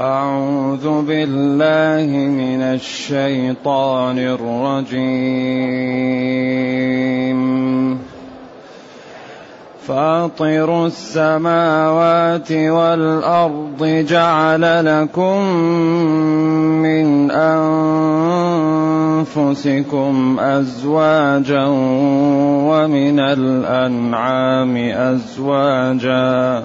أعوذ بالله من الشيطان الرجيم. فاطر السماوات والأرض جعل لكم من أنفسكم أزواجا ومن الأنعام أزواجا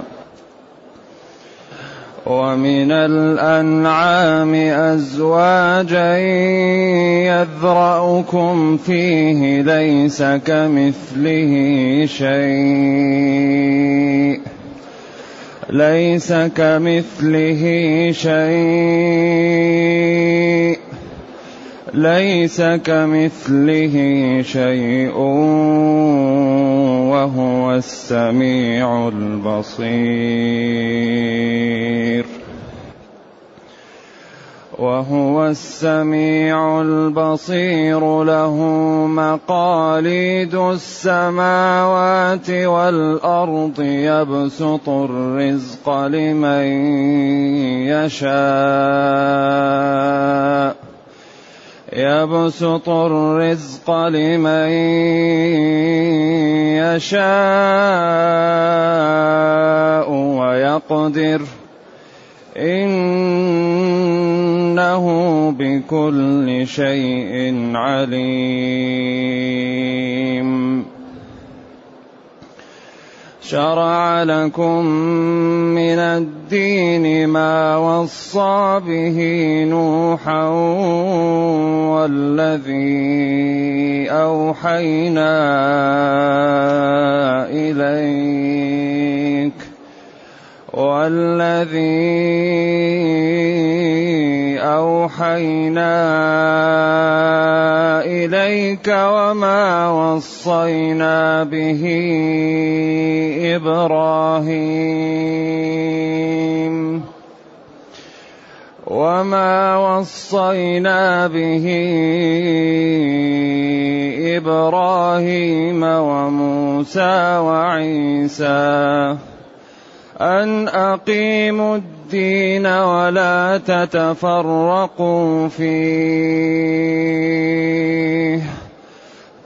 ومن الأنعام أزواجا يذرأكم فيه ليس كمثله شيء ليس كمثله شيء ليس كمثله شيء السميع البصير. وهو السميع البصير له مقاليد السماوات والأرض يبسط الرزق لمن يشاء. يبسط الرزق لمن يشاء ويقدر. إنه بكل شيء عليم. شرع لكم من الدين ما وصى به نوحا والذي أوحينا إليك والذي أوحينا إليك وما وصينا به إبراهيم. وما وصينا به إبراهيم وموسى وعيسى. أن أقيموا الدين ولا تتفرقوا فيه.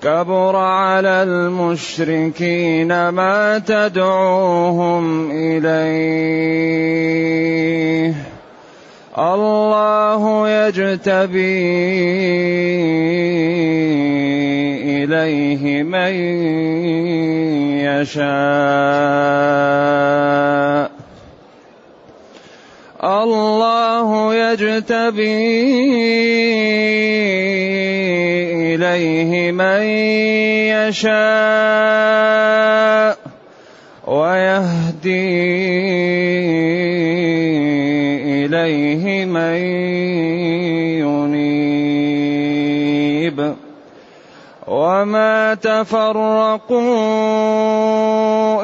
كبر على المشركين ما تدعوهم إليه. الله يجتبي إليه من يشاء. الله يجتبي إليه من يشاء. ويهدي من ينيب وما تفرقوا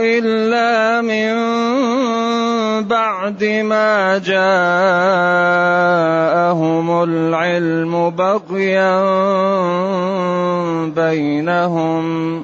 إلا من بعد ما جاءهم العلم بغيا بينهم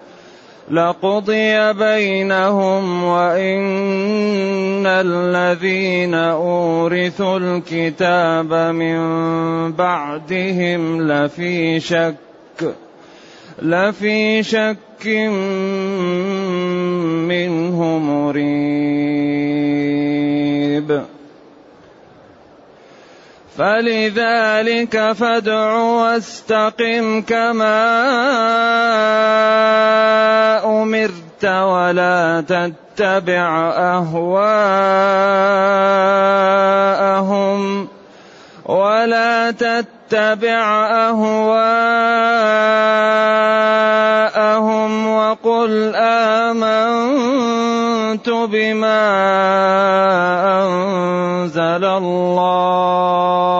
لقضي بينهم وإن الذين أورثوا الكتاب من بعدهم لفي شك لفي شك منه مريب. فلذلك فادع واستقم كما أمرت ولا تتبع أهواءهم ولا تتبع أهواءهم وقل آمنت بما أنزل الله.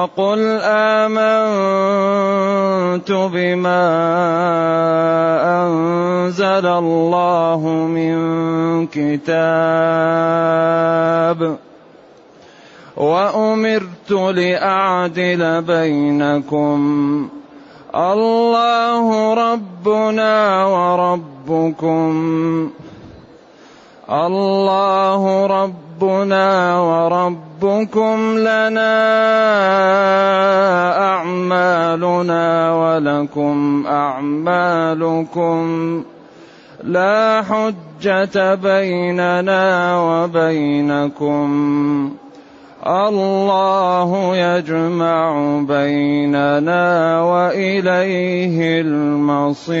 وقل آمنت بما أنزل الله من كتاب وأمرت لأعدل بينكم الله ربنا وربكم الله ربنا وربكم لنا أعمالنا ولكم أعمالكم لا حجة بيننا وبينكم الله يجمع بيننا وإليه المصير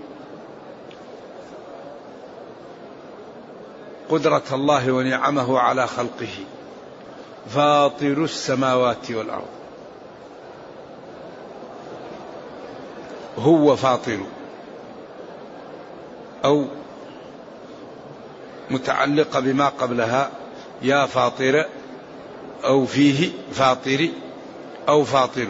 قدرة الله ونعمه على خلقه. فاطر السماوات والأرض. هو فاطر. أو متعلقة بما قبلها. يا فاطر. أو فيه فاطر. أو فاطر.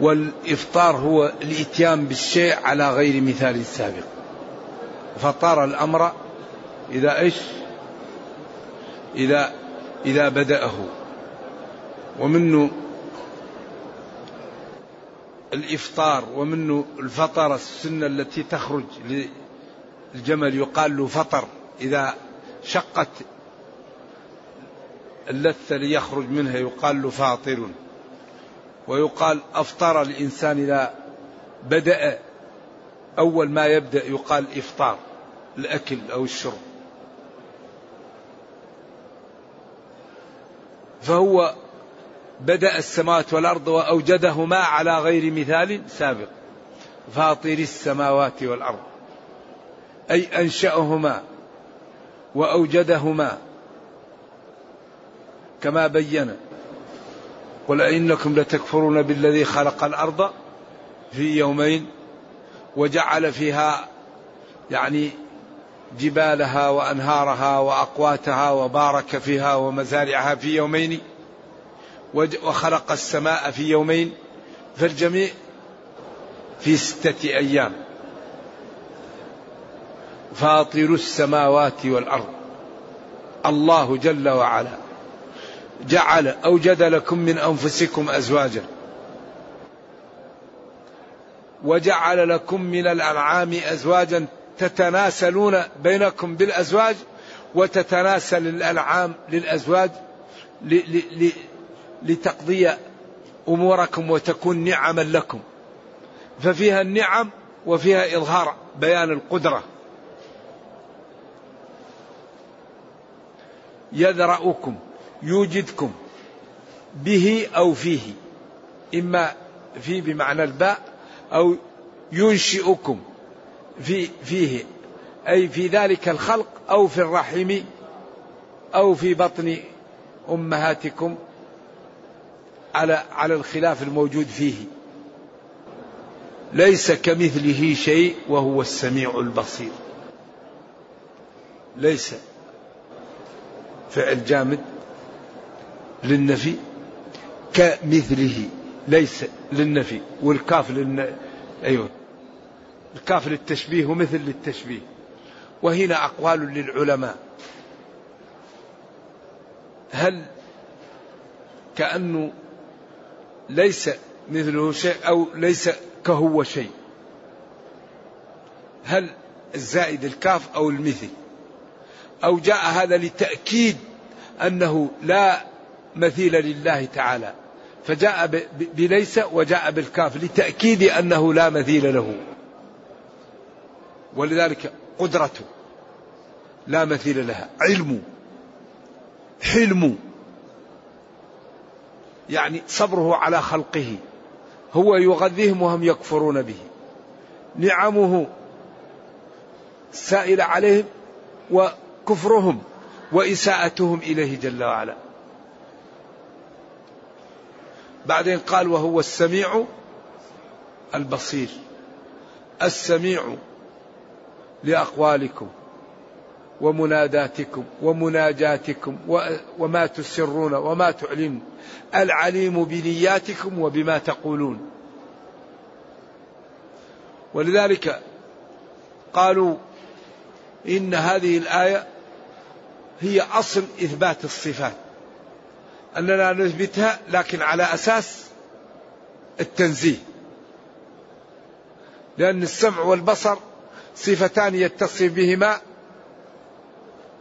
والإفطار هو الإتيان بالشيء على غير مثال سابق. فطار الأمر إذا إيش؟ إذا إذا بدأه. ومنه الإفطار ومنه الفطر السنة التي تخرج الجمل يقال له فطر. إذا شقت اللثة ليخرج منها يقال له فاطر. ويقال أفطر الإنسان إذا بدأ أول ما يبدأ يقال إفطار الأكل أو الشرب. فهو بدأ السماوات والأرض وأوجدهما على غير مثال سابق. فاطر السماوات والأرض. أي أنشأهما وأوجدهما. كما بين. قل أئنكم لتكفرون بالذي خلق الأرض في يومين وجعل فيها يعني جبالها وأنهارها وأقواتها وبارك فيها ومزارعها في يومين وخلق السماء في يومين فالجميع في ستة أيام. فاطر السماوات والأرض. الله جل وعلا جعل أوجد لكم من أنفسكم أزواجا. وجعل لكم من الأنعام أزواجا تتناسلون بينكم بالأزواج وتتناسل الأنعام للأزواج لتقضي أموركم وتكون نعما لكم. ففيها النعم وفيها إظهار بيان القدرة. يذرأكم يوجدكم به أو فيه إما في بمعنى الباء أو ينشئكم في فيه أي في ذلك الخلق أو في الرحم أو في بطن أمهاتكم على على الخلاف الموجود فيه. ليس كمثله شيء وهو السميع البصير. ليس. فعل جامد للنفي كمثله. ليس للنفي والكاف للن... أيوه. الكاف للتشبيه ومثل للتشبيه. وهنا أقوال للعلماء. هل كأنه ليس مثله شيء أو ليس كهو شيء؟ هل الزائد الكاف أو المثل؟ أو جاء هذا لتأكيد أنه لا مثيل لله تعالى؟ فجاء بليس وجاء بالكاف لتأكيد أنه لا مثيل له. ولذلك قدرته لا مثيل لها. علم حلم يعني صبره على خلقه هو يغذيهم وهم يكفرون به. نعمه سائلة عليهم وكفرهم وإساءتهم إليه جل وعلا. بعدين قال وهو السميع البصير. السميع لأقوالكم ومناداتكم ومناجاتكم وما تسرون وما تعلنون. العليم بنياتكم وبما تقولون. ولذلك قالوا إن هذه الآية هي أصل إثبات الصفات. أننا نثبتها لكن على أساس التنزيه. لأن السمع والبصر صفتان يتصف بهما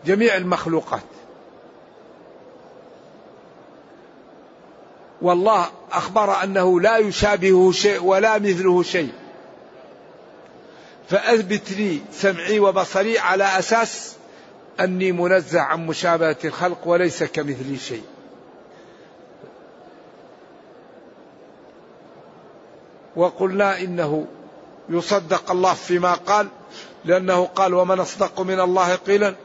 جميع المخلوقات. والله أخبر أنه لا يشابهه شيء ولا مثله شيء. فأثبت لي سمعي وبصري على أساس أني منزه عن مشابهة الخلق وليس كمثلي شيء. وقلنا إنه يصدق الله فيما قال لأنه قال ومن أصدق من الله قيلا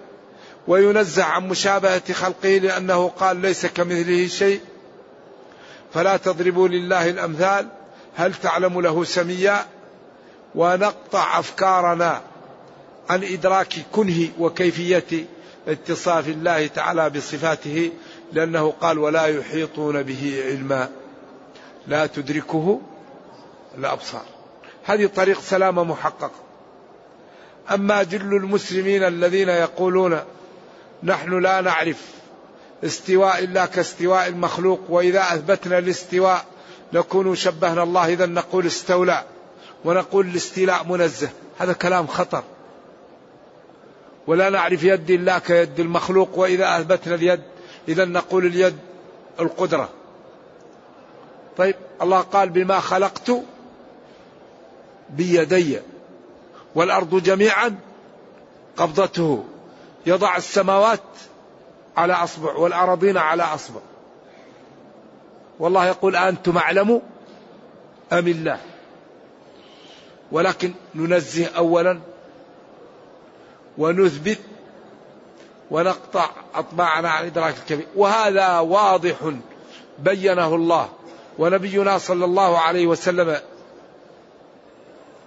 وينزع عن مشابهة خلقه لأنه قال ليس كمثله شيء فلا تضربوا لله الأمثال هل تعلم له سميا؟ ونقطع أفكارنا عن إدراك كنه وكيفية اتصاف الله تعالى بصفاته لأنه قال ولا يحيطون به علما لا تدركه الأبصار هذه طريق سلامة محققة أما جل المسلمين الذين يقولون نحن لا نعرف استواء إلا كاستواء المخلوق وإذا أثبتنا الاستواء نكون شبهنا الله إذا نقول استولى ونقول الاستيلاء منزه. هذا كلام خطر. ولا نعرف يد الله كيد المخلوق وإذا أثبتنا اليد إذا نقول اليد القدرة. طيب الله قال بما خلقت بيدي والأرض جميعا قبضته. يضع السماوات على أصبع والأراضين على أصبع. والله يقول أنتم أعلم أم الله. ولكن ننزه أولا ونثبت ونقطع أطباعنا عن إدراك الكبير. وهذا واضح بينه الله ونبينا صلى الله عليه وسلم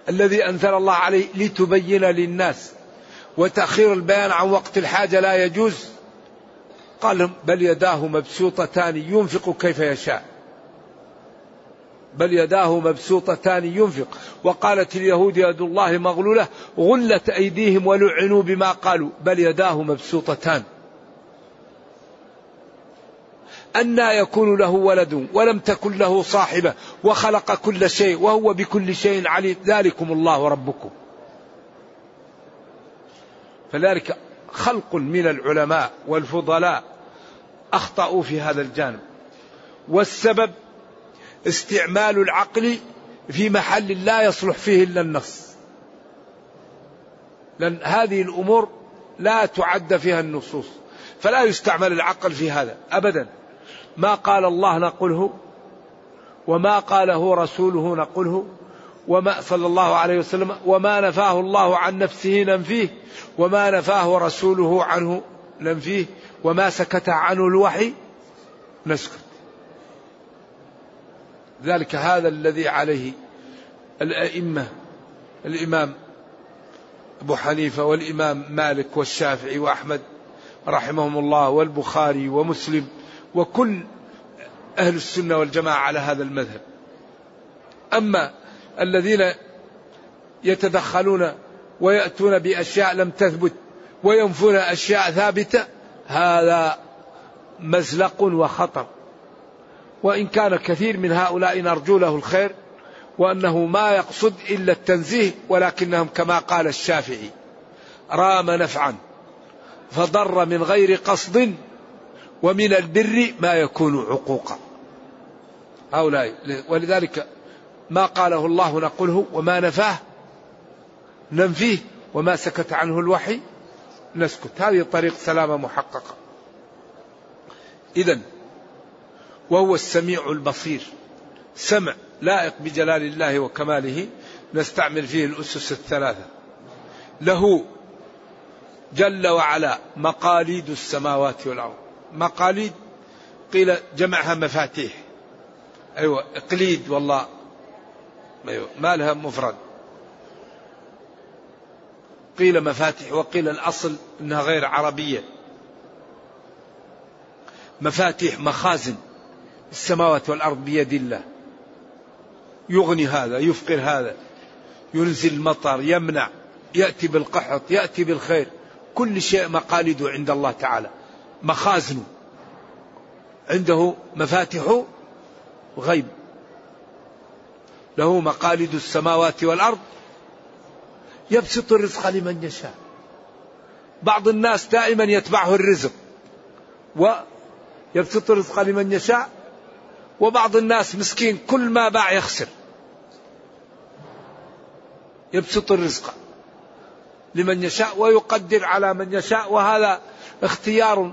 الذي أنزل الله عليه لتبين للناس وتأخير البيان عن وقت الحاجة لا يجوز. قال بل يداه مبسوطتان ينفق كيف يشاء. بل يداه مبسوطتان ينفق. وقالت اليهود يد الله مغلولة غلت أيديهم ولعنوا بما قالوا. بل يداه مبسوطتان. أنى يكون له ولد ولم تكن له صاحبة وخلق كل شيء وهو بكل شيء عليم. ذلكم الله ربكم. فذلك خلق من العلماء والفضلاء أخطأوا في هذا الجانب. والسبب استعمال العقل في محل لا يصلح فيه إلا النص لأن هذه الأمور لا تعد فيها النصوص. فلا يستعمل العقل في هذا أبدا. ما قال الله نقله وما قاله رسوله نقله وما صلى الله عليه وسلم وما نفاه الله عن نفسه ننفيه وما نفاه رسوله عنه ننفيه وما سكت عنه الوحي نسكت. ذلك هذا الذي عليه الأئمة الإمام أبو حنيفة والإمام مالك والشافعي وأحمد رحمهم الله والبخاري ومسلم. وكل أهل السنة والجماعة على هذا المذهب. أما الذين يتدخلون ويأتون بأشياء لم تثبت وينفون أشياء ثابتة هذا مزلق وخطر. وإن كان كثير من هؤلاء نرجو له الخير وأنه ما يقصد إلا التنزيه ولكنهم كما قال الشافعي رام نفعا فضر من غير قصد ومن البر ما يكون عقوقا. هؤلاء ولذلك ما قاله الله نقوله وما نفاه ننفيه وما سكت عنه الوحي نسكت. هذه طريق سلامة محققة. إذا وهو السميع البصير. سمع لائق بجلال الله وكماله نستعمل فيه الأسس الثلاثة. له جل وعلا مقاليد السماوات والأرض. مقاليد قيل جمعها مفاتيح. أيوة إقليد والله. أيوة ما لها مفرد. قيل مفاتيح وقيل الأصل أنها غير عربية. مفاتيح مخازن السماوات والأرض بيد الله. يغني هذا يفقر هذا ينزل المطر يمنع يأتي بالقحط يأتي بالخير. كل شيء مقالده عند الله تعالى. مخازنه عنده مفاتح غيب. له مقاليد السماوات والأرض. يبسط الرزق لمن يشاء. بعض الناس دائما يتبعه الرزق. ويبسط الرزق لمن يشاء. وبعض الناس مسكين كل ما باع يخسر. يبسط الرزق لمن يشاء ويقدر على من يشاء. وهذا اختيار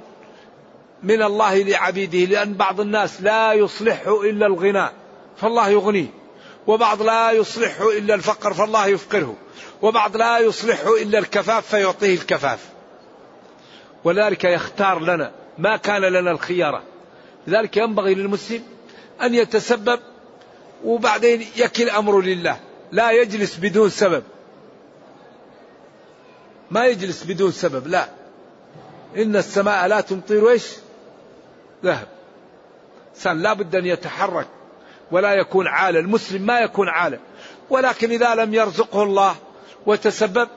من الله لعبيده لأن بعض الناس لا يصلحه إلا الغنى فالله يغنيه وبعض لا يصلحه إلا الفقر فالله يفقره. وبعض لا يصلحه إلا الكفاف فيعطيه الكفاف. ولذلك يختار لنا ما كان لنا الخيارة. لذلك ينبغي للمسلم أن يتسبب وبعدين يكل أمره لله. لا يجلس بدون سبب. ما يجلس بدون سبب لا. إن السماء لا تمطر إيش ذهب. إنسان لا بد أن يتحرك ولا يكون عالة المسلم ما يكون عالة ولكن إذا لم يرزقه الله وتسبب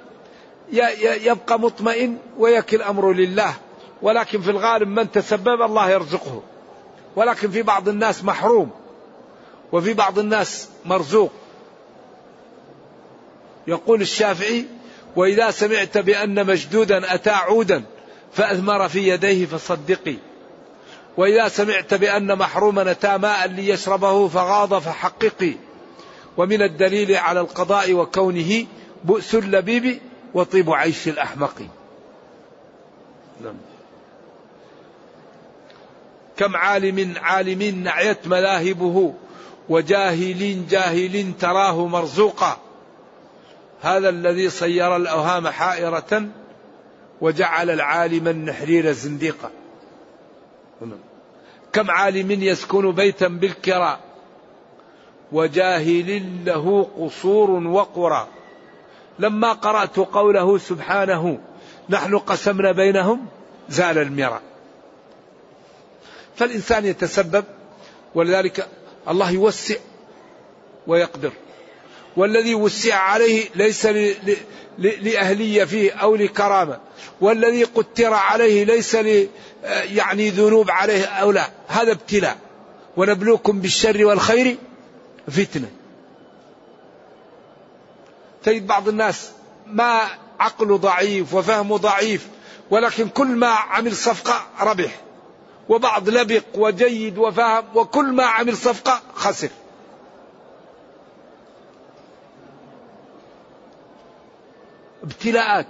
يبقى مطمئن ويكل أمره لله. ولكن في الغالب من تسبب الله يرزقه. ولكن في بعض الناس محروم وفي بعض الناس مرزوق. يقول الشافعي وإذا سمعت بأن مجدودا أتى عودا فأثمر في يديه فصدقي. وإذا سمعت بأن محروما أتى ماء ليشربه فغاض فحققي. ومن الدليل على القضاء وكونه بؤس اللبيب وطيب عيش الأحمق. نعم. كم عالم عالم نعيت مذاهبه وجاهل جاهل تراه مرزوقا. هذا الذي صير الأوهام حائرة وجعل العالم النحرير زنديقا. كم عالم يسكن بيتا بالكراء وجاهل له قصور وقرى لما قرأت قوله سبحانه نحن قسمنا بينهم زال المرى فالإنسان يتسبب ولذلك الله يوسع ويقدر والذي وسع عليه ليس لأهلية فيه أو لكرامة والذي قتر عليه ليس ل يعني ذنوب عليه أو لا. هذا ابتلاء. ونبلوكم بالشر والخير فتنة. تجد بعض الناس ما عقله ضعيف وفهمه ضعيف ولكن كل ما عمل صفقة ربح وبعض لبق وجيد وفهم وكل ما عمل صفقة خسر. ابتلاءات.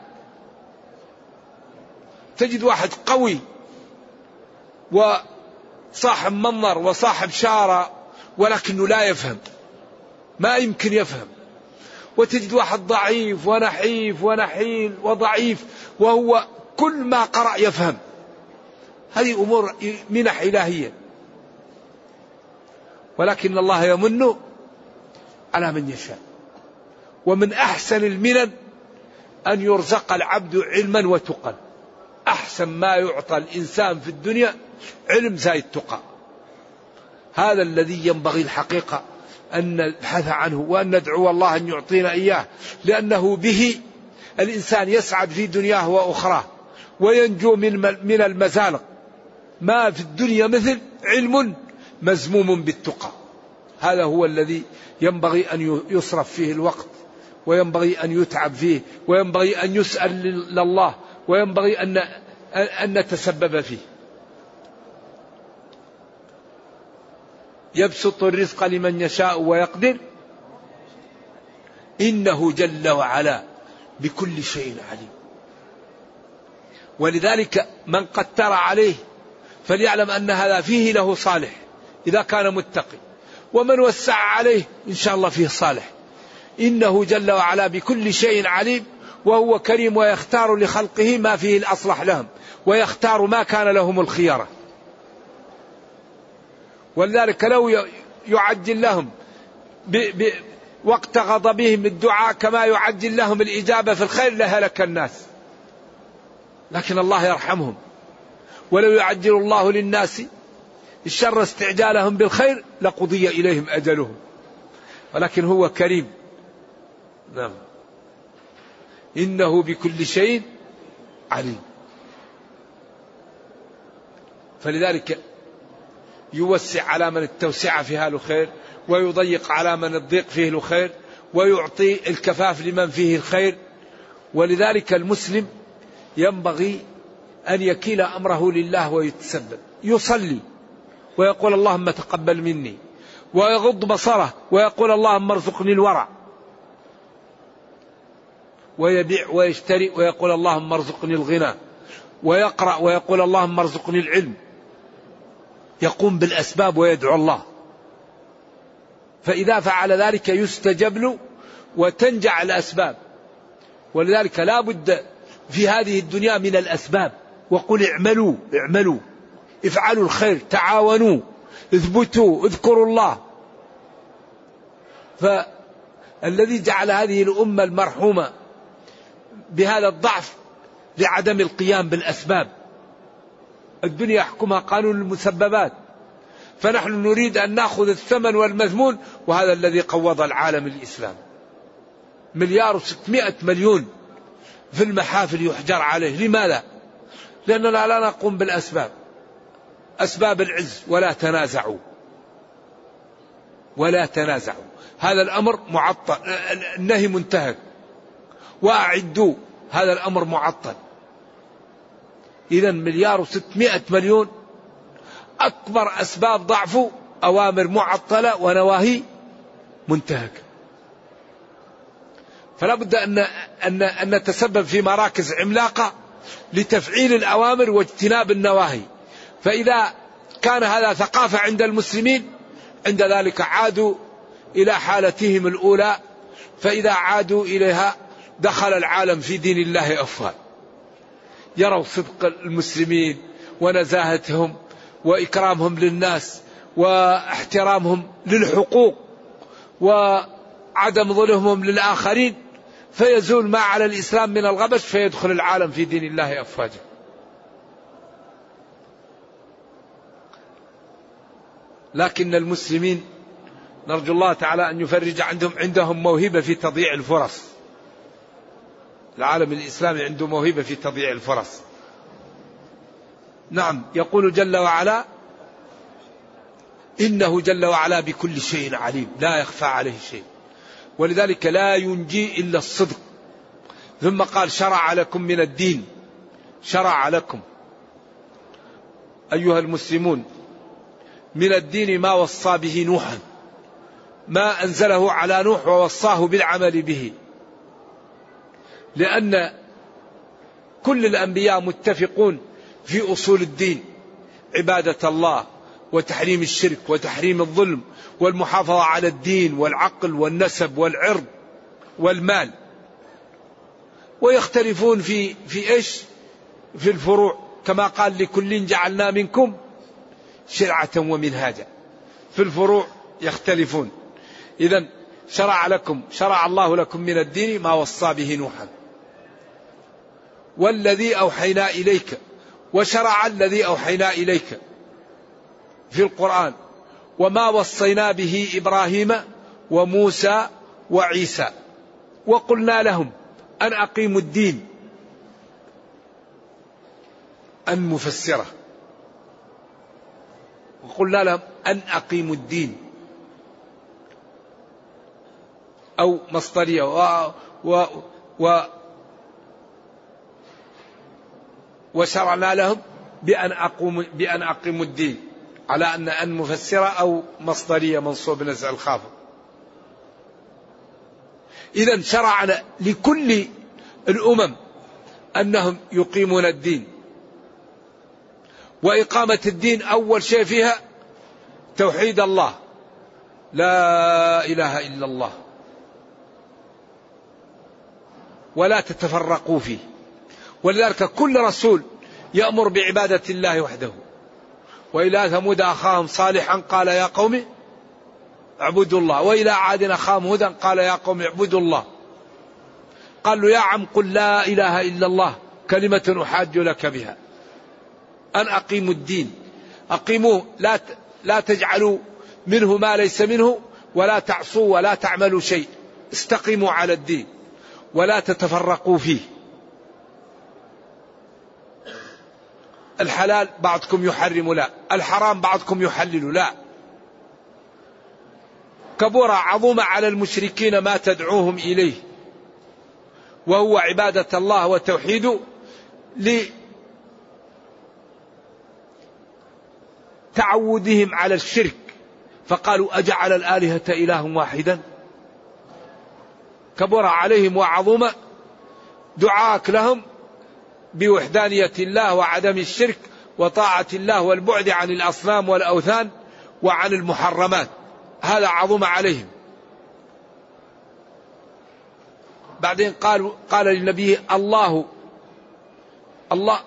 تجد واحد قوي وصاحب منظر وصاحب شارة ولكنه لا يفهم ما يمكن يفهم. وتجد واحد ضعيف ونحيف ونحيل وضعيف وهو كل ما قرأ يفهم. هذه أمور منح إلهية. ولكن الله يمن على من يشاء. ومن أحسن المنن أن يرزق العبد علما وتقى. أحسن ما يعطى الإنسان في الدنيا علم زائد تقى. هذا الذي ينبغي الحقيقة أن نبحث عنه وأن ندعو الله أن يعطينا إياه لأنه به الإنسان يسعد في دنياه وأخراه وينجو من من المزالق. ما في الدنيا مثل علم مزموم بالتقى. هذا هو الذي ينبغي أن يصرف فيه الوقت. وينبغي أن يتعب فيه وينبغي أن يسأل لله وينبغي أن أن نتسبب فيه. يبسط الرزق لمن يشاء ويقدر. إنه جل وعلا بكل شيء عليم. ولذلك من قتر عليه فليعلم أن هذا فيه له صالح إذا كان متقي. ومن وسع عليه إن شاء الله فيه صالح. إنه جل وعلا بكل شيء عليم وهو كريم ويختار لخلقه ما فيه الأصلح لهم ويختار ما كان لهم الخيارة. ولذلك لو يعجل لهم وقت غضبهم الدعاء كما يعجل لهم الإجابة في الخير لهلك الناس. لكن الله يرحمهم. ولو يعجل الله للناس الشر استعجالهم بالخير لقضي إليهم أجلهم. ولكن هو كريم. نعم. إنه بكل شيء عليم. فلذلك يوسع على من التوسعة فيها له خير ويضيق على من الضيق فيه له خير ويعطي الكفاف لمن فيه الخير. ولذلك المسلم ينبغي أن يكيل أمره لله ويتسبب. يصلي ويقول اللهم تقبل مني ويغض بصره ويقول اللهم ارزقني الورع. ويبيع ويشتري ويقول اللهم ارزقني الغنى ويقرأ ويقول اللهم ارزقني العلم. يقوم بالأسباب ويدعو الله. فإذا فعل ذلك يستجب له وتنجع الأسباب. ولذلك لا بد في هذه الدنيا من الأسباب. وقل اعملوا اعملوا. افعلوا الخير تعاونوا اثبتوا اذكروا الله. فالذي جعل هذه الأمة المرحومة بهذا الضعف لعدم القيام بالأسباب. الدنيا يحكمها قانون المسببات. فنحن نريد أن نأخذ الثمن والمذمون وهذا الذي قوض العالم الإسلامي مليار وستمائة مليون في المحافل يحجر عليه. لماذا؟ لأننا لا نقوم بالأسباب. أسباب العز ولا تنازعوا. ولا تنازعوا. هذا الأمر معطل النهي منتهك. وأعدوا. هذا الأمر معطل. إذا مليار وستمائة مليون أكبر أسباب ضعفه أوامر معطلة ونواهي منتهكة. فلا بد أن, أن, أن نتسبب في مراكز عملاقة لتفعيل الأوامر واجتناب النواهي. فإذا كان هذا ثقافة عند المسلمين عند ذلك عادوا إلى حالتهم الأولى. فإذا عادوا إليها دخل العالم في دين الله أفواه يروا صدق المسلمين ونزاهتهم وإكرامهم للناس واحترامهم للحقوق وعدم ظلمهم للآخرين فيزول ما على الإسلام من الغبش فيدخل العالم في دين الله أفواجا. لكن المسلمين نرجو الله تعالى أن يفرج عندهم عندهم موهبة في تضييع الفرص. العالم الإسلامي عنده موهبة في تضييع الفرص نعم يقول جل وعلا إنه جل وعلا بكل شيء عليم لا يخفى عليه شيء. ولذلك لا ينجي إلا الصدق. ثم قال شرع لكم من الدين. شرع لكم. أيها المسلمون من الدين ما وصى به نوحا. ما أنزله على نوح ووصاه بالعمل به. لأن كل الأنبياء متفقون في أصول الدين. عبادة الله وتحريم الشرك وتحريم الظلم والمحافظة على الدين والعقل والنسب والعرض والمال. ويختلفون في في إيش؟ في الفروع. كما قال لكل جعلنا منكم شرعة ومنهاجا. في الفروع يختلفون. إذا شرع لكم شرع الله لكم من الدين ما وصى به نوحا. والذي أوحينا إليك وشرع الذي أوحينا إليك في القرآن وما وصينا به إبراهيم وموسى وعيسى وقلنا لهم أن أقيموا الدين أن مفسرة وقلنا لهم أن أقيموا الدين. أو مصدرية و, و, و وشرعنا لهم بأن أقوم بأن أقيموا الدين. على أن أن مفسرة أو مصدرية منصوب نزع الخافض إذا شرعنا لكل الأمم أنهم يقيمون الدين. وإقامة الدين أول شيء فيها توحيد الله. لا إله إلا الله. ولا تتفرقوا فيه. ولذلك كل رسول يأمر بعبادة الله وحده. وإلى ثمود أخاهم صالحا قال يا قوم اعبدوا الله. وإلى عاد أخاهم هدى قال يا قوم اعبدوا الله. قال له يا عم قل لا إله إلا الله. كلمة أحاج لك بها. أن أقيموا الدين. أقيموه. لا لا تجعلوا منه ما ليس منه ولا تعصوا ولا تعملوا شيء. استقيموا على الدين. ولا تتفرقوا فيه. الحلال بعضكم يحرم لا الحرام بعضكم يحلل لا. كبر عظم على المشركين ما تدعوهم إليه. وهو عبادة الله وتوحيده لتعودهم على الشرك. فقالوا أجعل الآلهة إله واحدا؟ كبر عليهم وعظم دعاك لهم بوحدانية الله وعدم الشرك وطاعة الله والبعد عن الأصنام والأوثان وعن المحرمات. هذا عظم عليهم. بعدين قال قال للنبي الله الله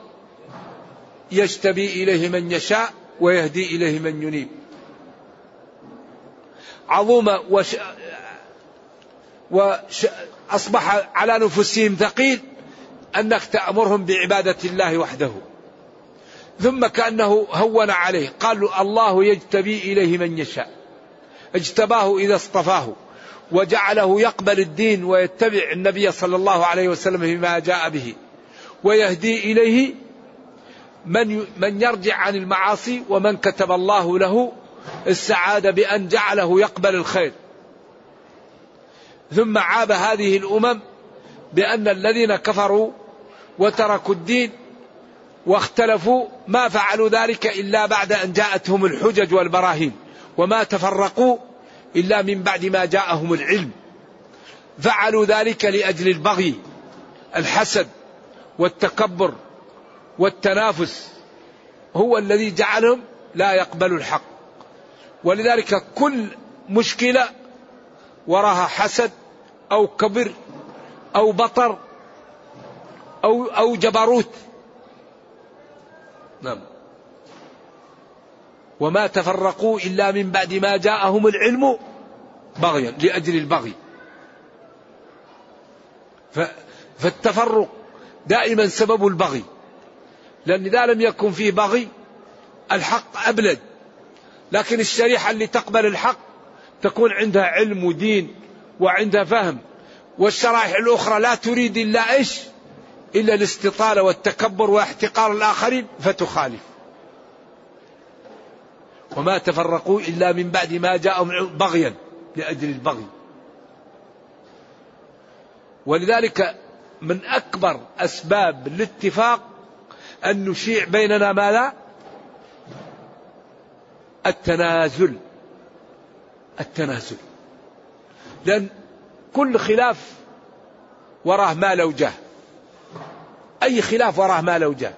يجتبي إليه من يشاء ويهدي إليه من ينيب. عظوم وش وأصبح على نفوسهم ثقيل أنك تأمرهم بعبادة الله وحده. ثم كأنه هون عليه. قال الله يجتبي إليه من يشاء. اجتباه إذا اصطفاه. وجعله يقبل الدين ويتبع النبي صلى الله عليه وسلم فيما جاء به. ويهدي إليه من من يرجع عن المعاصي ومن كتب الله له السعادة بأن جعله يقبل الخير. ثم عاب هذه الأمم بأن الذين كفروا وتركوا الدين واختلفوا ما فعلوا ذلك إلا بعد أن جاءتهم الحجج والبراهين وما تفرقوا إلا من بعد ما جاءهم العلم. فعلوا ذلك لأجل البغي الحسد والتكبر والتنافس هو الذي جعلهم لا يقبلوا الحق. ولذلك كل مشكلة وراها حسد أو كبر أو بطر أو أو جبروت. نعم. وما تفرقوا إلا من بعد ما جاءهم العلم بغيا لأجل البغي. فالتفرق دائما سبب البغي. لأن إذا لم يكن فيه بغي الحق أبلد. لكن الشريحة اللي تقبل الحق تكون عندها علم ودين وعندها فهم. والشرائح الأخرى لا تريد إلا إيش؟ إلا الاستطالة والتكبر واحتقار الآخرين فتخالف. وما تفرقوا إلا من بعد ما جاءهم بغيا لأجل البغي. ولذلك من أكبر أسباب الاتفاق أن نشيع بيننا ماذا؟ التنازل. التنازل. لأن كل خلاف وراه ما لو جاه أي خلاف وراه ما لو جاه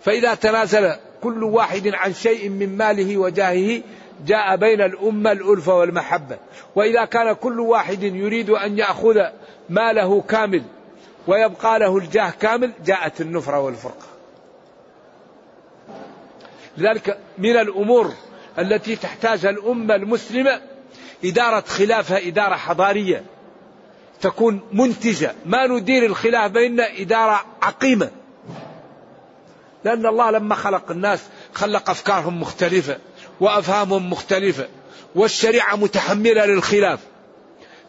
فإذا تنازل كل واحد عن شيء من ماله وجاهه جاء بين الأمة الألفة والمحبة. وإذا كان كل واحد يريد أن يأخذ ماله كامل ويبقى له الجاه كامل جاءت النفرة والفرقة. لذلك من الأمور التي تحتاجها الأمة المسلمة إدارة خلافها إدارة حضارية. تكون منتجة. ما ندير الخلاف بيننا إدارة عقيمة. لأن الله لما خلق الناس خلق أفكارهم مختلفة وأفهامهم مختلفة والشريعة متحملة للخلاف.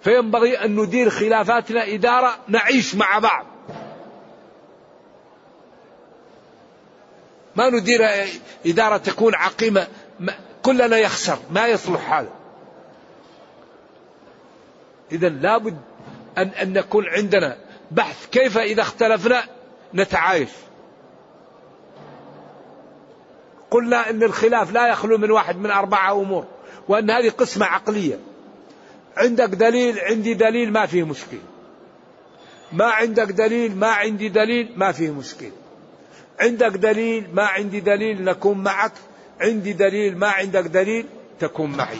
فينبغي أن ندير خلافاتنا إدارة نعيش مع بعض. ما ندير إدارة تكون عقيمة كلنا يخسر ما يصلح هذا. إذا لابد أن, أن نكون عندنا بحث كيف إذا اختلفنا نتعايش. قلنا أن الخلاف لا يخلو من واحد من أربعة أمور وأن هذه قسمة عقلية. عندك دليل عندي دليل ما فيه مشكلة. ما عندك دليل ما عندي دليل ما فيه مشكلة. عندك دليل ما عندي دليل نكون معك. عندي دليل ما عندك دليل تكون معي.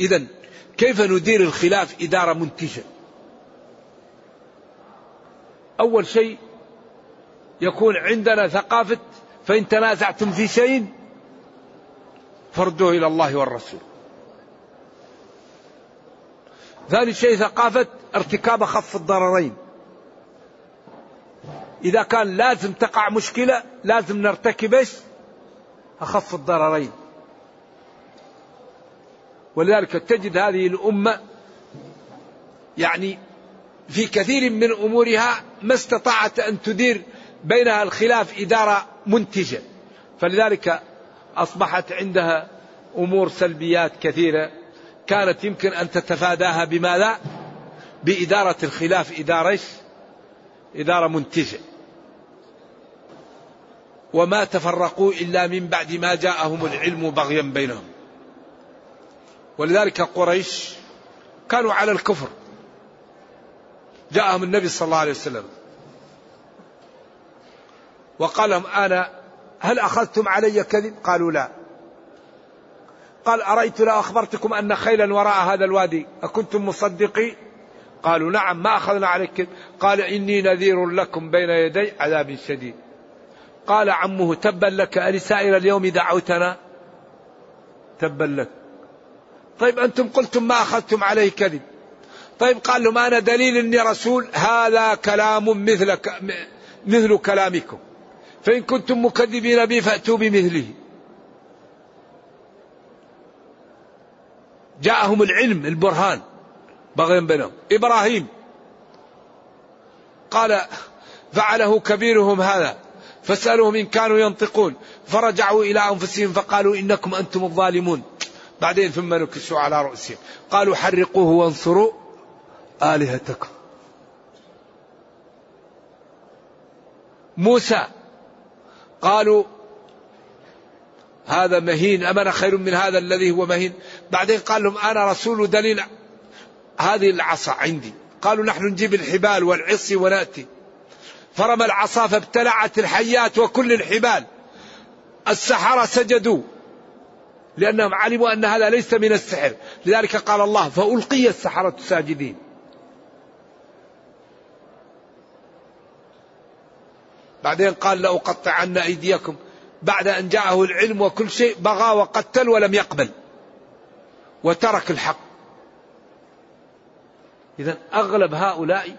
إذا كيف ندير الخلاف إدارة منتجة؟ أول شيء يكون عندنا ثقافة فإن تنازعتم في شيء فردوه إلى الله والرسول. ثاني شيء ثقافة ارتكاب أخف الضررين. إذا كان لازم تقع مشكلة لازم نرتكب أخف الضررين. ولذلك تجد هذه الأمة يعني في كثير من أمورها ما استطاعت أن تدير بينها الخلاف إدارة منتجة. فلذلك أصبحت عندها أمور سلبيات كثيرة كانت يمكن أن تتفاداها بماذا؟ بإدارة الخلاف إدارة إدارة منتجة. وما تفرقوا إلا من بعد ما جاءهم العلم بغيا بينهم. ولذلك قريش كانوا على الكفر. جاءهم النبي صلى الله عليه وسلم وقال لهم أنا هل أخذتم علي كذب؟ قالوا لا. قال أرأيت لو أخبرتكم أن خيلا وراء هذا الوادي أكنتم مصدقي؟ قالوا نعم ما أخذنا عليك كذب. قال إني نذير لكم بين يدي عذاب شديد. قال عمه تبا لك ألسائر اليوم دعوتنا؟ تبا لك. طيب أنتم قلتم ما أخذتم عليه كذب. طيب قال لهم أنا دليل أني رسول هذا كلام مثل مثل كلامكم. فإن كنتم مكذبين بي فأتوا بمثله. جاءهم العلم البرهان. بغيا بينهم. إبراهيم. قال فعله كبيرهم هذا. فاسألوهم إن كانوا ينطقون. فرجعوا إلى أنفسهم فقالوا إنكم أنتم الظالمون. بعدين ثم نكسوا على رؤوسهم. قالوا حرقوه وانصروا آلهتكم. موسى قالوا هذا مهين أم أنا خير من هذا الذي هو مهين؟ بعدين قال لهم أنا رسول دليل هذه العصا عندي. قالوا نحن نجيب الحبال والعصي ونأتي. فرمى العصا فابتلعت الحيات وكل الحبال. السحرة سجدوا. لأنهم علموا أن هذا ليس من السحر. لذلك قال الله فألقي السحرة ساجدين بعدين قال لأقطعن أيديكم. بعد أن جاءه العلم وكل شيء بغى وقتل ولم يقبل. وترك الحق. إذا أغلب هؤلاء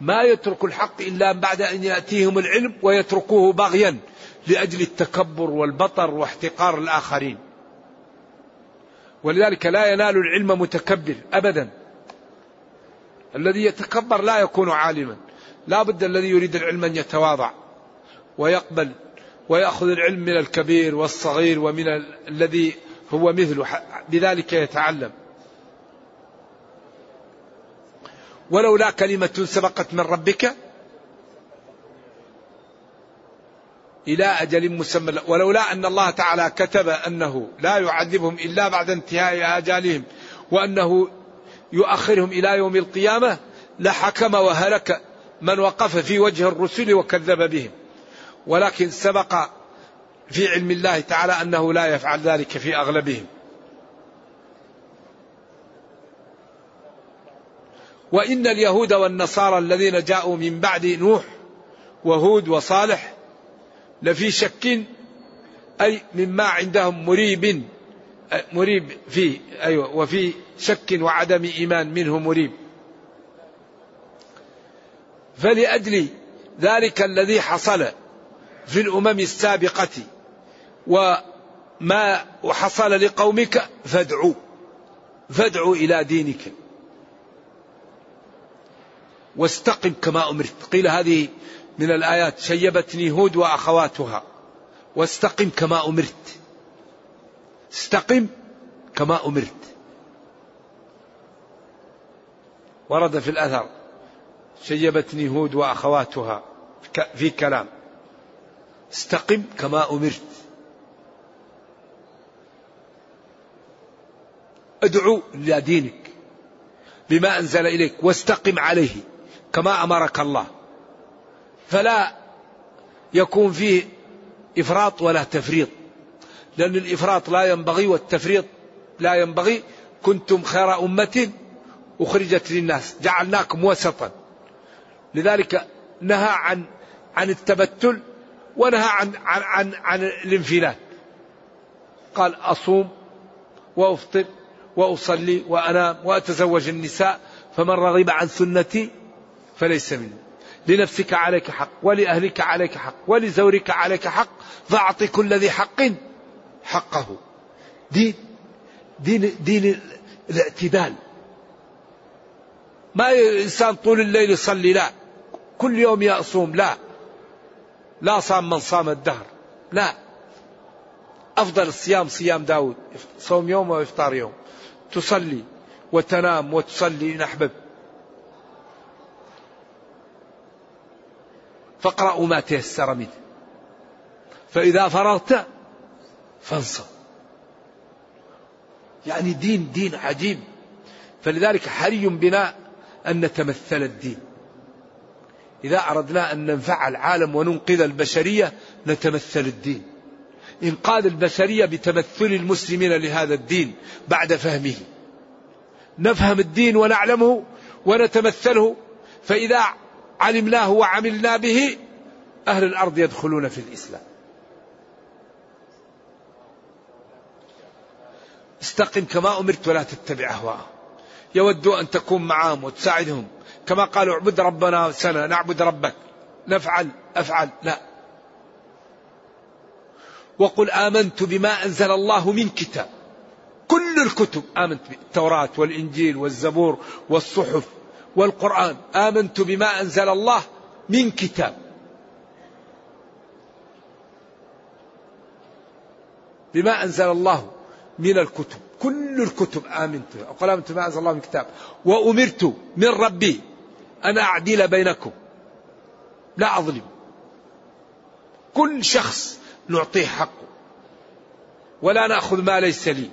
ما يترك الحق إلا بعد أن يأتيهم العلم ويتركوه بغيا لأجل التكبر والبطر واحتقار الآخرين. ولذلك لا ينال العلم متكبر أبدا. الذي يتكبر لا يكون عالما. لا بد الذي يريد العلم أن يتواضع ويقبل ويأخذ العلم من الكبير والصغير ومن الذي هو مثله بذلك يتعلم. ولولا كلمة سبقت من ربك إلى أجل مسمى ولولا أن الله تعالى كتب أنه لا يعذبهم إلا بعد انتهاء آجالهم وأنه يؤخرهم إلى يوم القيامة لحكم وهلك من وقف في وجه الرسل وكذب بهم. ولكن سبق في علم الله تعالى أنه لا يفعل ذلك في أغلبهم. وإن اليهود والنصارى الذين جاءوا من بعد نوح وهود وصالح لفي شك أي مما عندهم مريب مريب فيه أيوة وفي شك وعدم إيمان منه مريب. فلأجل ذلك الذي حصل في الأمم السابقة وما حصل لقومك فادعوا فادعوا إلى دينك. واستقم كما أمرت. قيل هذه من الآيات شيبتني هود وأخواتها. واستقم كما أمرت. استقم كما أمرت. ورد في الأثر شيبتني هود وأخواتها. في كلام. استقم كما أمرت. ادعو إلى دينك بما أنزل إليك. واستقم عليه. كما أمرك الله. فلا يكون فيه إفراط ولا تفريط. لأن الإفراط لا ينبغي والتفريط لا ينبغي. كنتم خير أمة أخرجت للناس. جعلناكم وسطا. لذلك نهى عن عن التبتل ونهى عن عن عن, عن الانفلات. قال أصوم وأفطر وأصلي وأنام وأتزوج النساء فمن رغب عن سنتي فليس مني. لنفسك عليك حق ولأهلك عليك حق ولزورك عليك حق فأعط كل ذي حق حقه. دين دين دين الاعتدال. ما إنسان طول الليل يصلي؟ لا. كل يوم يصوم؟ لا. لا صام من صام الدهر؟ لا. أفضل الصيام صيام داود. صوم يوم وإفطار يوم. تصلي وتنام وتصلي إن أحببت. فاقرأوا ما تيسر منه. فإذا فرغت فانصب يعني دين دين عجيب. فلذلك حري بنا أن نتمثل الدين. إذا أردنا أن ننفع العالم وننقذ البشرية نتمثل الدين. إنقاذ البشرية بتمثل المسلمين لهذا الدين بعد فهمه. نفهم الدين ونعلمه ونتمثله. فإذا علمناه وعملنا به أهل الأرض يدخلون في الإسلام. استقم كما أمرت ولا تتبع أهواءهم. يودوا أن تكون معهم وتساعدهم. كما قالوا اعبد ربنا سنة نعبد ربك. نفعل أفعل. لا. وقل آمنت بما أنزل الله من كتاب. كل الكتب آمنت بالتوراة والإنجيل والزبور والصحف. والقرآن. آمنت بما أنزل الله من كتاب. بما أنزل الله من الكتب. كل الكتب آمنت. أقول آمنت بما أنزل الله من كتاب. وأمرت من ربي أن أعدل بينكم. لا أظلم. كل شخص نعطيه حقه. ولا نأخذ ما ليس لي.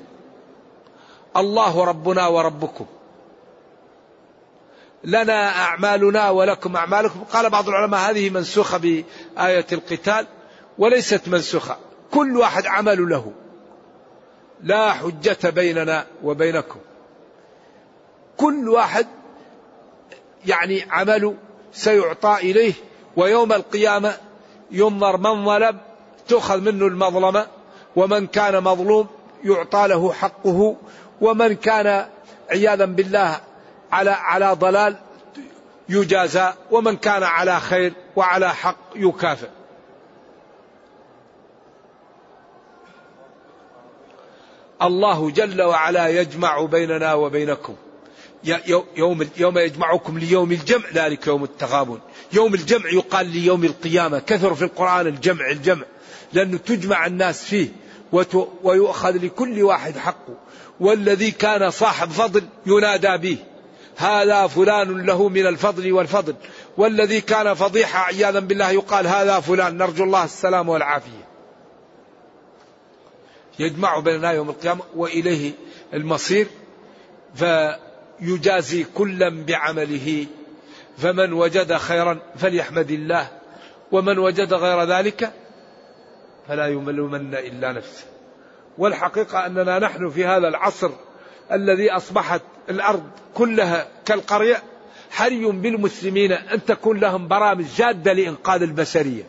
الله ربنا وربكم. لنا أعمالنا ولكم أعمالكم. قال بعض العلماء هذه منسوخة بآية القتال وليست منسوخة. كل واحد عمل له. لا حجة بيننا وبينكم. كل واحد يعني عمله سيعطى إليه ويوم القيامة ينظر من ظلم تؤخذ منه المظلمة ومن كان مظلوم يعطى له حقه ومن كان عياذا بالله على على ضلال يجازى ومن كان على خير وعلى حق يكافئ. الله جل وعلا يجمع بيننا وبينكم. يوم يوم يجمعكم ليوم الجمع ذلك يوم التغابن. يوم الجمع يقال ليوم القيامة. كثر في القرآن الجمع الجمع. لأنه تجمع الناس فيه ويؤخذ لكل واحد حقه. والذي كان صاحب فضل ينادى به. هذا فلان له من الفضل والفضل. والذي كان فضيحة عياذا بالله يقال هذا فلان. نرجو الله السلام والعافية. يجمع بيننا يوم القيامة وإليه المصير. فيجازي كلا بعمله. فمن وجد خيرا فليحمد الله. ومن وجد غير ذلك فلا يملمن إلا نفسه. والحقيقة أننا نحن في هذا العصر الذي أصبحت الأرض كلها كالقرية حري بالمسلمين أن تكون لهم برامج جادة لإنقاذ البشرية.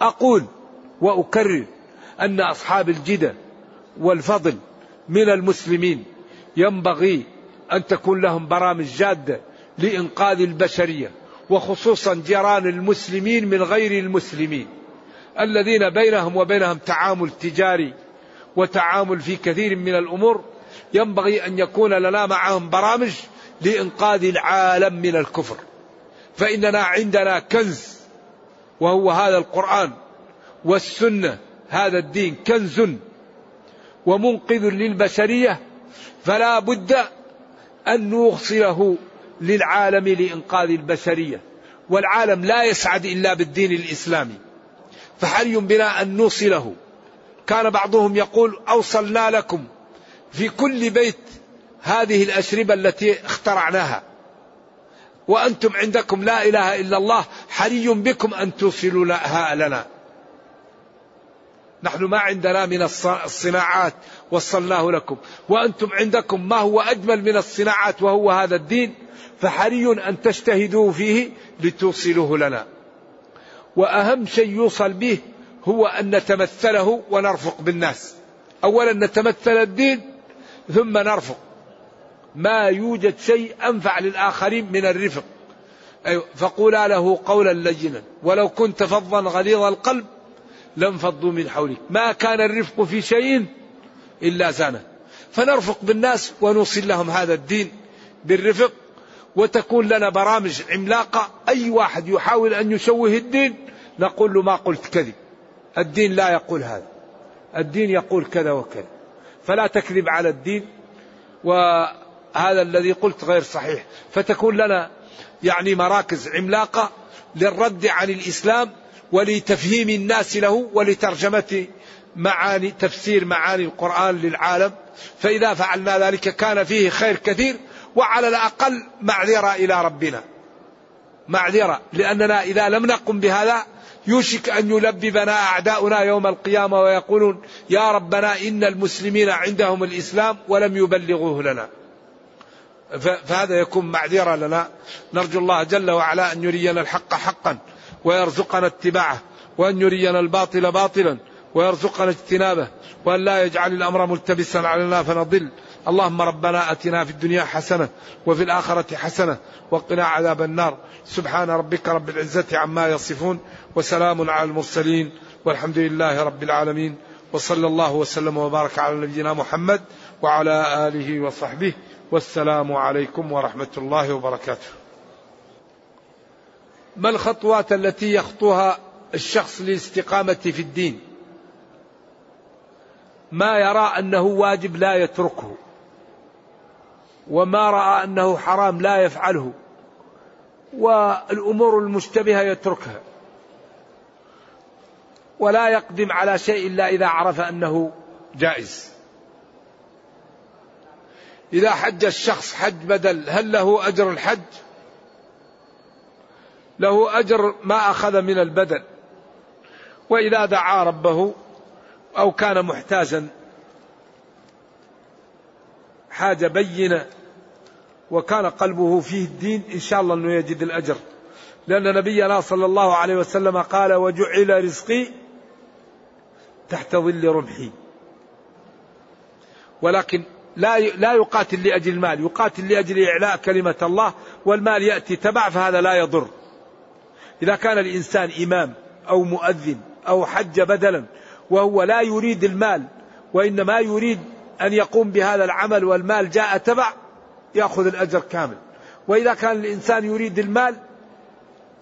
أقول وأكرر أن أصحاب الجدة والفضل من المسلمين ينبغي أن تكون لهم برامج جادة لإنقاذ البشرية وخصوصا جيران المسلمين من غير المسلمين. الذين بينهم وبينهم تعامل تجاري وتعامل في كثير من الأمور ينبغي أن يكون لنا معهم برامج لإنقاذ العالم من الكفر. فإننا عندنا كنز وهو هذا القرآن والسنة هذا الدين كنز ومنقذ للبشرية فلا بد أن نوصله للعالم لإنقاذ البشرية. والعالم لا يسعد إلا بالدين الإسلامي. فحري بنا أن نوصله. كان بعضهم يقول أوصلنا لكم. في كل بيت هذه الأشربة التي اخترعناها. وأنتم عندكم لا إله إلا الله حري بكم أن توصلوا لنا. نحن ما عندنا من الصناعات وصلناه لكم. وأنتم عندكم ما هو أجمل من الصناعات وهو هذا الدين. فحري أن تجتهدوا فيه لتوصلوه لنا. وأهم شيء يوصل به هو أن نتمثله ونرفق بالناس. أولا نتمثل الدين ثم نرفق. ما يوجد شيء أنفع للآخرين من الرفق. أيوة فقولا له قولا لينا. ولو كنت فظا غليظ القلب لانفضوا من حولك. ما كان الرفق في شيء إلا زانه. فنرفق بالناس ونوصل لهم هذا الدين بالرفق وتكون لنا برامج عملاقة. أي واحد يحاول أن يشوه الدين نقول له ما قلت كذب. الدين لا يقول هذا. الدين يقول كذا وكذا. فلا تكذب على الدين وهذا الذي قلت غير صحيح. فتكون لنا يعني مراكز عملاقة للرد عن الإسلام ولتفهيم الناس له ولترجمة معاني تفسير معاني القرآن للعالم. فإذا فعلنا ذلك كان فيه خير كثير وعلى الأقل معذرة إلى ربنا. معذرة لأننا إذا لم نقم بهذا يوشك أن يلببنا أعداؤنا يوم القيامة ويقولون يا ربنا إن المسلمين عندهم الإسلام ولم يبلغوه لنا. فهذا يكون معذرة لنا. نرجو الله جل وعلا أن يرينا الحق حقا ويرزقنا اتباعه وأن يرينا الباطل باطلا ويرزقنا اجتنابه وأن لا يجعل الأمر ملتبسا علينا فنضل. اللهم ربنا أتنا في الدنيا حسنة وفي الآخرة حسنة وقنا عذاب النار. سبحان ربك رب العزة عما يصفون وسلام على المرسلين والحمد لله رب العالمين. وصلى الله وسلم وبارك على نبينا محمد وعلى آله وصحبه. والسلام عليكم ورحمة الله وبركاته. ما الخطوات التي يخطوها الشخص للاستقامة في الدين؟ ما يرى أنه واجب لا يتركه. وما رأى أنه حرام لا يفعله والأمور المشتبهة يتركها. ولا يقدم على شيء إلا إذا عرف أنه جائز. إذا حج الشخص حج بدل هل له أجر الحج؟ له أجر ما أخذ من البدل. وإذا دعا ربه أو كان محتاجا حاجة بينة وكان قلبه فيه الدين إن شاء الله أنه يجد الأجر لأن نبينا صلى الله عليه وسلم قال وجعل رزقي تحت ظل رمحي ولكن لا لا يقاتل لأجل المال، يقاتل لأجل إعلاء كلمة الله والمال يأتي تبع فهذا لا يضر. إذا كان الإنسان إمام أو مؤذن أو حج بدلا وهو لا يريد المال وإنما يريد أن يقوم بهذا العمل والمال جاء تبع يأخذ الأجر كامل. وإذا كان الإنسان يريد المال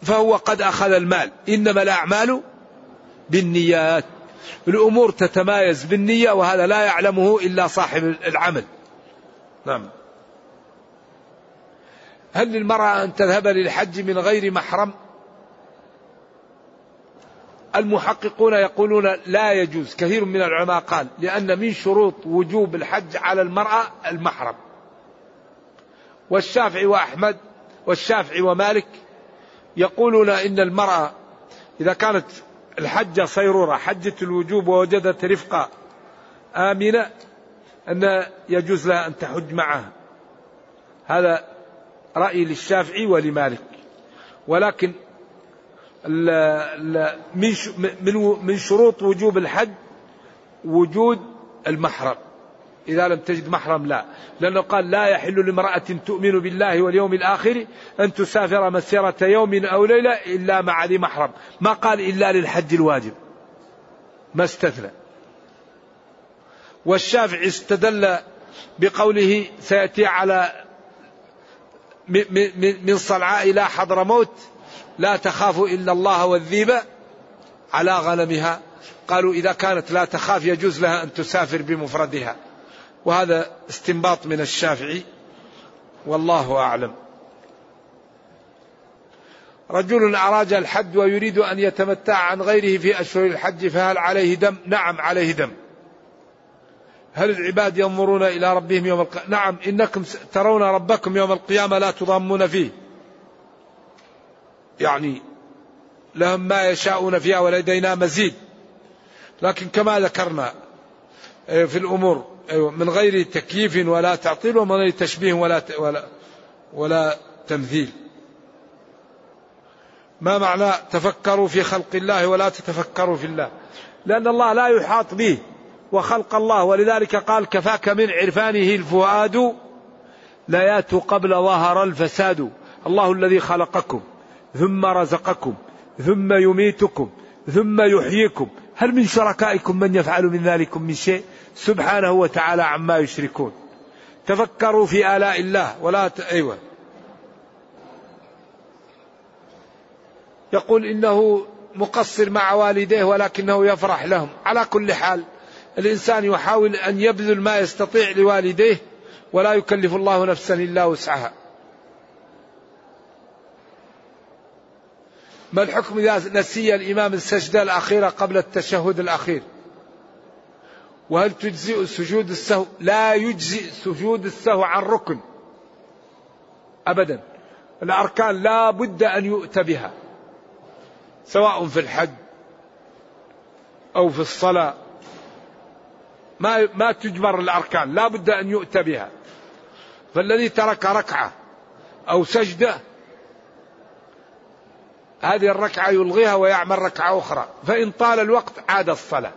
فهو قد أخذ المال، إنما الأعمال بالنيات. الأمور تتمايز بالنية وهذا لا يعلمه إلا صاحب العمل نعم هل للمرأة أن تذهب للحج من غير محرم المحققون يقولون لا يجوز. كثير من العلماء قال لأن من شروط وجوب الحج على المرأة المحرم. والشافعي وأحمد والشافعي ومالك يقولون إن المرأة إذا كانت الحجة صيرورة حجة الوجوب ووجدت رفقة آمنة أن يجوز لها أن تحج معها. هذا رأي للشافعي ولمالك. ولكن من شروط وجوب الحج وجود المحرم. إذا لم تجد محرم لا. لأنه قال لا يحل لامرأة تؤمن بالله واليوم الآخر أن تسافر مسيرة يوم أو ليلة إلا مع ذي محرم. ما قال إلا للحج الواجب. ما استثنى. والشافعي استدل بقوله سيأتي على من صنعاء إلى حضرموت لا تخاف إلا الله والذيب على غنمها قالوا إذا كانت لا تخاف يجوز لها أن تسافر بمفردها وهذا استنباط من الشافعي والله أعلم. رجل اراج الحج ويريد أن يتمتع عن غيره في أشهر الحج فهل عليه دم؟ نعم عليه دم. هل العباد ينظرون إلى ربهم يوم القيامة نعم إنكم ترون ربكم يوم القيامة لا تضامون فيه يعني لهم ما يشاءون فيها ولدينا مزيد. لكن كما ذكرنا آه، في الأمور أيوة، من غير تكييف ولا تعطيل ومن غير تشبيه ولا ولا ولا تمثيل. ما معنى تفكروا في خلق الله ولا تتفكروا في الله؟ لأن الله لا يحاط به وخلق الله ولذلك قال كفاك من عرفانه الفؤاد لا قبل ظهر الفساد. الله الذي خلقكم. ثم رزقكم ثم يميتكم ثم يحييكم. هل من شركائكم من يفعل من ذلك من شيء؟ سبحانه وتعالى عما يشركون. تفكروا في آلاء الله ولا ت... أيوة. يقول إنه مقصر مع والديه ولكنه يفرح لهم. على كل حال الإنسان يحاول أن يبذل ما يستطيع لوالديه ولا يكلف الله نفسا إلا وسعها. ما الحكم إذا نسي الإمام السجدة الأخيرة قبل التشهد الأخير؟ وهل تجزئ سجود السهو؟ لا يجزئ سجود السهو عن ركن. أبدا. الأركان لا بد أن يؤتى بها. سواء في الحج أو في الصلاة. ما ما تجبر الأركان. لا بد أن يؤتى بها. فالذي ترك ركعة أو سجدة هذه الركعة يلغيها ويعمل ركعة أخرى. فإن طال الوقت عاد الصلاة.